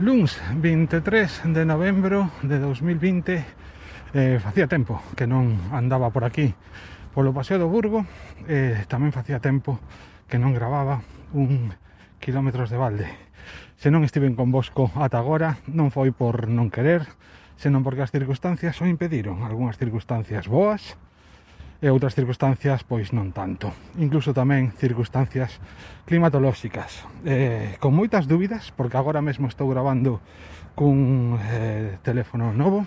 Luns 23 de novembro de 2020 eh, Facía tempo que non andaba por aquí. Polo Paseo do Burgo eh, Tamén facía tempo que non gravaba un kilómetros de balde. Se non estiven con Bosco ata agora non foi por non querer Senón porque as circunstancias o impediron. Algúnas circunstancias boas e outras circunstancias pois non tanto. Incluso tamén circunstancias climatolóxicas. Eh, con moitas dúbidas, porque agora mesmo estou grabando cun eh, teléfono novo.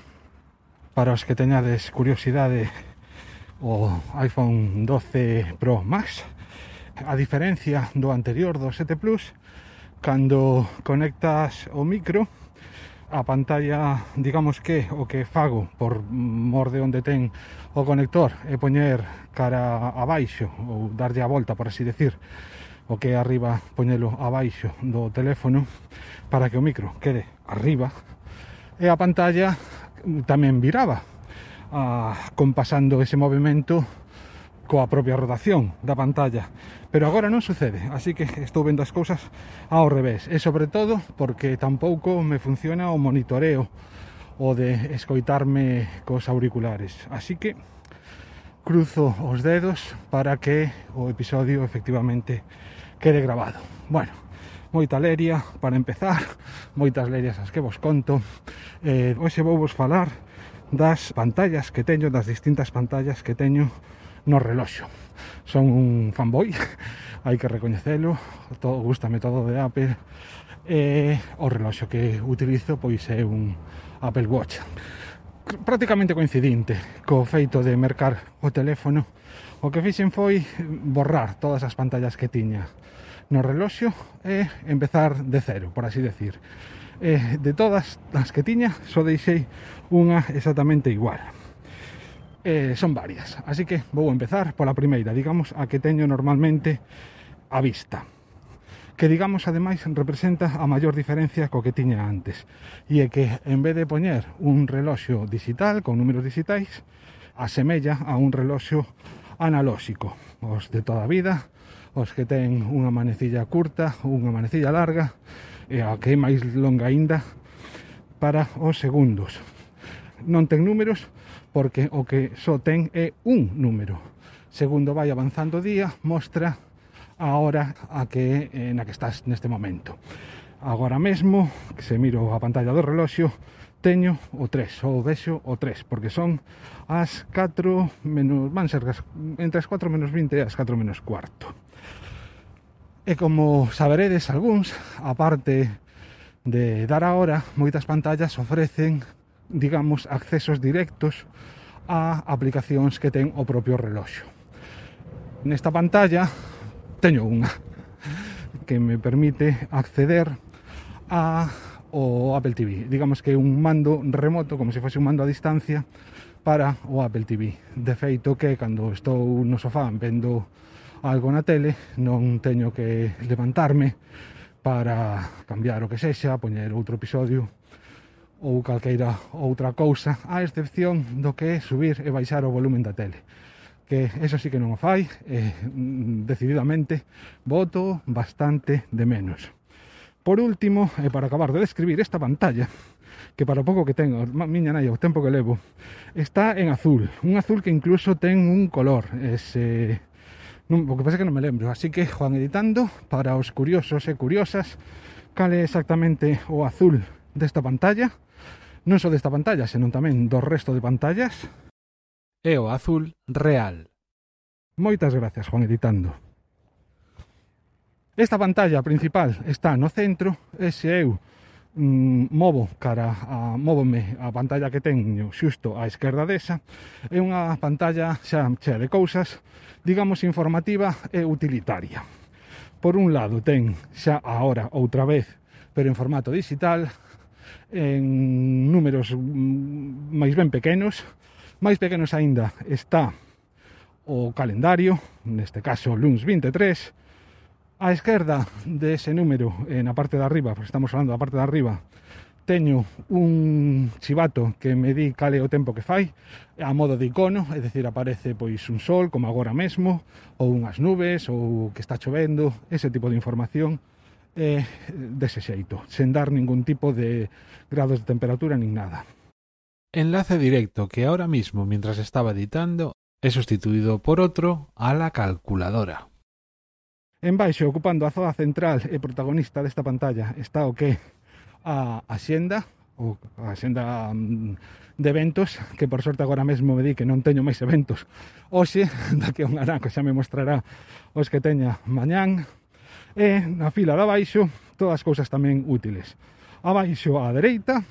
Para os que teñades curiosidade, o iPhone 12 Pro Max. A diferencia do anterior, do 7 Plus, cando conectas o micro, a pantalla, digamos que o que fago por mor de onde ten o conector é poñer cara abaixo ou darlle a volta, por así decir, o que é arriba poñelo abaixo do teléfono para que o micro quede arriba e a pantalla tamén viraba a, compasando ese movimento coa propia rotación da pantalla. Pero agora non sucede así que estou vendo as cousas ao revés. E sobre todo porque tampouco me funciona o monitoreo o de escoitarme cos auriculares. Así que cruzo os dedos para que o episodio efectivamente quede grabado. Bueno moita leria para empezar moitas lerias as que vos conto. Eh, hoxe vou vos falar das pantallas que teño, das distintas pantallas que teño no reloxo. Son un fanboy, hai que recoñecelo, todo, gustame todo de Apple, e o reloxo que utilizo pois é un Apple Watch. Prácticamente coincidente co feito de mercar o teléfono, o que fixen foi borrar todas as pantallas que tiña no reloxo e empezar de cero, por así decir. E de todas as que tiña, só deixei unha exactamente igual eh, son varias. Así que vou empezar pola primeira, digamos, a que teño normalmente a vista que digamos ademais representa a maior diferencia co que tiña antes e é que en vez de poñer un reloxo digital con números digitais asemella a un reloxo analóxico os de toda a vida os que ten unha manecilla curta unha manecilla larga e a que é máis longa aínda para os segundos non ten números porque o que só ten é un número. Segundo vai avanzando o día, mostra a hora a que, eh, na que estás neste momento. Agora mesmo, que se miro a pantalla do reloxo, teño o 3, ou vexo o 3, porque son as 4 menos, van ser as, entre as 4 menos 20 e as 4 menos cuarto. E como saberedes algúns, aparte de dar a hora, moitas pantallas ofrecen digamos, accesos directos a aplicacións que ten o propio reloxo. Nesta pantalla teño unha que me permite acceder a o Apple TV. Digamos que é un mando remoto, como se fose un mando a distancia, para o Apple TV. De feito que cando estou no sofá vendo algo na tele, non teño que levantarme para cambiar o que sexa, poñer outro episodio ou calqueira outra cousa, a excepción do que é subir e baixar o volumen da tele que eso sí que non o fai e mm, decididamente voto bastante de menos. Por último, e para acabar de describir esta pantalla, que para pouco que tengo, miña naia, o tempo que levo, está en azul, un azul que incluso ten un color, ese... Non, o que pasa que non me lembro, así que Juan editando para os curiosos e curiosas cal é exactamente o azul desta pantalla non só desta pantalla, senón tamén do resto de pantallas. E o azul real. Moitas gracias, Juan Editando. Esta pantalla principal está no centro, e se eu mm, movo cara a móvome a pantalla que teño xusto á esquerda desa, é unha pantalla xa chea de cousas, digamos informativa e utilitaria. Por un lado ten xa ahora outra vez, pero en formato digital, en números mm, máis ben pequenos. Máis pequenos aínda está o calendario, neste caso LUNS 23. A esquerda dese número, na parte de arriba, porque estamos falando da parte de arriba, teño un chivato que me di cale o tempo que fai a modo de icono, é dicir, aparece pois un sol, como agora mesmo, ou unhas nubes, ou que está chovendo, ese tipo de información eh, dese xeito, sen dar ningún tipo de grados de temperatura nin nada. Enlace directo que ahora mismo, mientras estaba editando, é sustituído por outro a la calculadora. En baixo, ocupando a zoa central e protagonista desta pantalla, está o que a axenda, ou a xenda mm, de eventos, que por sorte agora mesmo me di que non teño máis eventos. Oxe, da que un aranco xa me mostrará os que teña mañán, E na fila de abaixo, todas as cousas tamén útiles. Abaixo á dereita,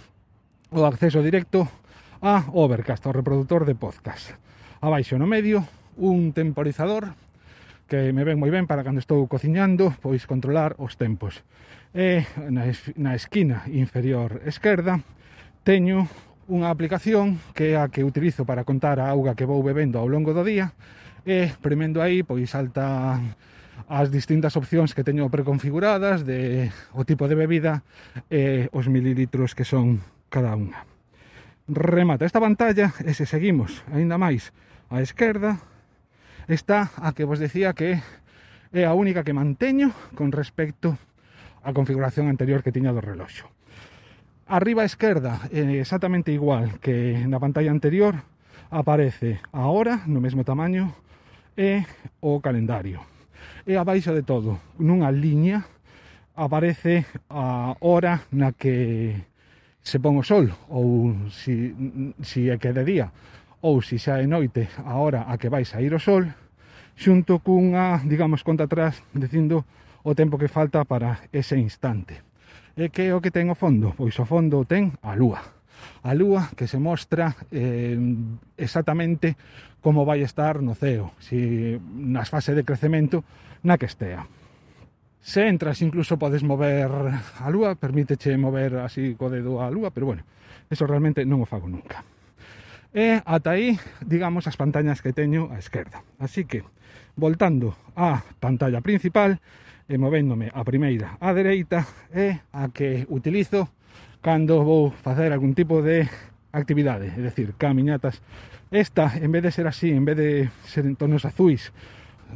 o acceso directo a Overcast, o reproductor de podcast. Abaixo no medio, un temporizador que me ven moi ben para cando estou cociñando, pois controlar os tempos. E na, na esquina inferior esquerda teño unha aplicación que é a que utilizo para contar a auga que vou bebendo ao longo do día e premendo aí pois alta as distintas opcións que teño preconfiguradas de o tipo de bebida e os mililitros que son cada unha. Remata esta pantalla e se seguimos aínda máis á esquerda está a que vos decía que é a única que manteño con respecto á configuración anterior que tiña do reloxo. Arriba á esquerda, exactamente igual que na pantalla anterior, aparece a hora no mesmo tamaño e o calendario e abaixo de todo, nunha liña, aparece a hora na que se pon o sol, ou si, si é que de día, ou si xa é noite a hora a que vai sair o sol, xunto cunha, digamos, conta atrás, dicindo o tempo que falta para ese instante. E que é o que ten o fondo? Pois o fondo ten a lúa a lúa que se mostra eh, exactamente como vai estar no ceo, si nas fase de crecemento na que estea. Se entras incluso podes mover a lúa, permíteche mover así co dedo a lúa, pero bueno, eso realmente non o fago nunca. E ata aí, digamos, as pantallas que teño á esquerda. Así que, voltando á pantalla principal, e movéndome a primeira á dereita, é a que utilizo cando vou facer algún tipo de actividade, é dicir, camiñatas. Esta, en vez de ser así, en vez de ser en tonos azuis,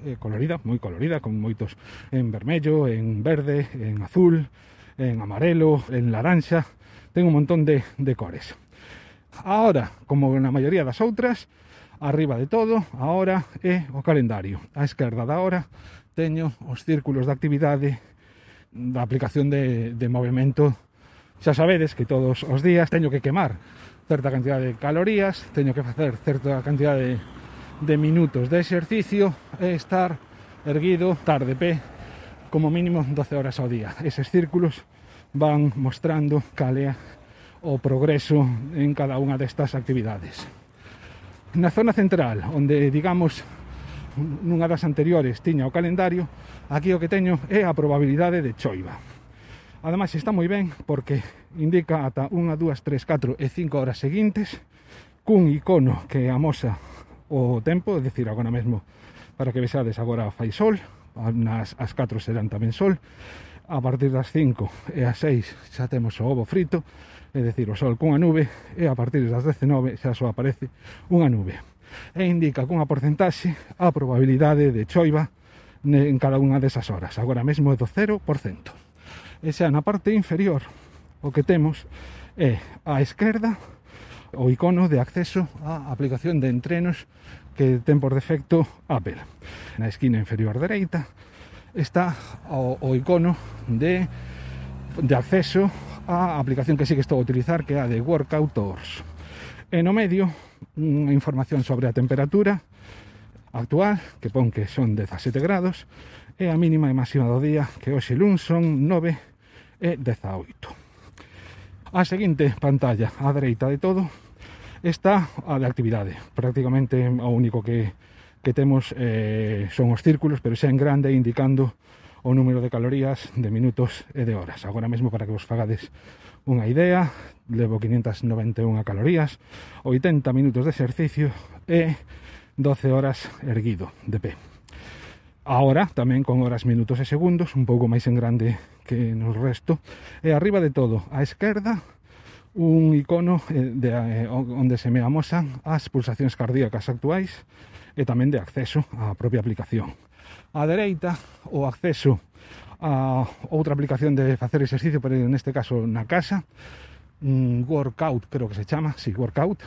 eh, colorida, moi colorida, con moitos en vermello, en verde, en azul, en amarelo, en laranxa, ten un montón de, de cores. Ahora, como na maioría das outras, arriba de todo, ahora é o calendario. A esquerda da hora teño os círculos de actividade da aplicación de, de movimento Xa sabedes que todos os días teño que quemar certa cantidad de calorías, teño que facer certa cantidad de, de minutos de exercicio e estar erguido tarde pé como mínimo 12 horas ao día. Eses círculos van mostrando calea o progreso en cada unha destas actividades. Na zona central, onde, digamos, nunha das anteriores tiña o calendario, aquí o que teño é a probabilidade de choiva. Ademais está moi ben porque indica ata 1, 2, 3, 4 e 5 horas seguintes cun icono que amosa o tempo, é dicir, agora mesmo para que vexades agora fai sol, nas as 4 serán tamén sol, a partir das 5 e as 6 xa temos o ovo frito, é dicir, o sol cunha nube, e a partir das 19 xa só aparece unha nube. E indica cunha porcentaxe a probabilidade de choiva en cada unha desas horas. Agora mesmo é do 0% e xa na parte inferior o que temos é á esquerda o icono de acceso á aplicación de entrenos que ten por defecto Apple. Na esquina inferior dereita está o, o icono de, de acceso á aplicación que sí que estou a utilizar, que é a de Workout Tours. E no medio, unha información sobre a temperatura actual, que pon que son 17 grados, e a mínima e máxima do día que hoxe luns son 9 e 18 a seguinte pantalla á dereita de todo está a de actividade. Prácticamente o único que, que temos eh, son os círculos pero xa en grande indicando o número de calorías de minutos e de horas. Agora mesmo para que vos fagades unha idea levo 591 calorías 80 minutos de exercicio e 12 horas erguido de pé. Ahora, tamén con horas, minutos e segundos, un pouco máis en grande que no resto. E arriba de todo, á esquerda, un icono eh, de, eh, onde se me amosan as pulsacións cardíacas actuais e tamén de acceso á propia aplicación. Á dereita, o acceso a outra aplicación de facer exercicio, pero neste caso na casa, un workout, creo que se chama, si, sí, workout,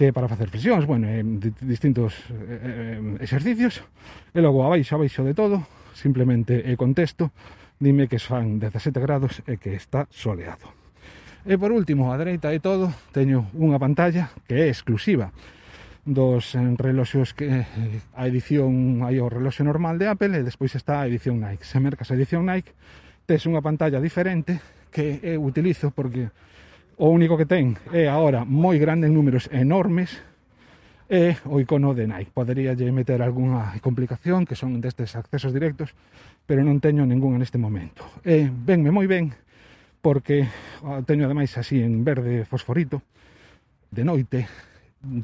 que para facer flexións, bueno, eh, distintos eh, eh, exercicios, e logo abaixo, abaixo de todo, simplemente eh, e contexto, dime que fan 17 grados e que está soleado. E por último, a dereita de todo, teño unha pantalla que é exclusiva dos eh, reloxos que a edición hai o reloxo normal de Apple e despois está a edición Nike. Se mercas a edición Nike, tes unha pantalla diferente que eu utilizo porque o único que ten é agora moi grande en números enormes e o icono de Nike. Podería lle meter algunha complicación que son destes accesos directos, pero non teño ninguna neste momento. E venme moi ben porque ah, teño ademais así en verde fosforito de noite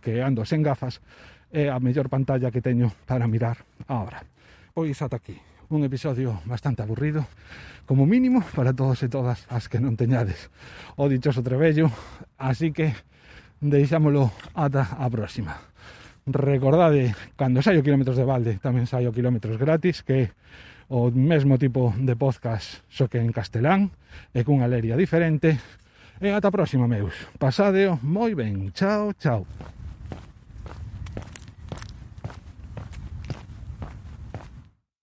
que ando sen gafas é a mellor pantalla que teño para mirar agora. Pois ata aquí un episodio bastante aburrido, como mínimo, para todos e todas as que non teñades o dichoso trebello. Así que deixámolo ata a próxima. Recordade, cando saio kilómetros de balde, tamén saio kilómetros gratis, que o mesmo tipo de podcast só que en castelán e cunha leria diferente. E ata a próxima, meus. Pasadeo moi ben. Chao, chao.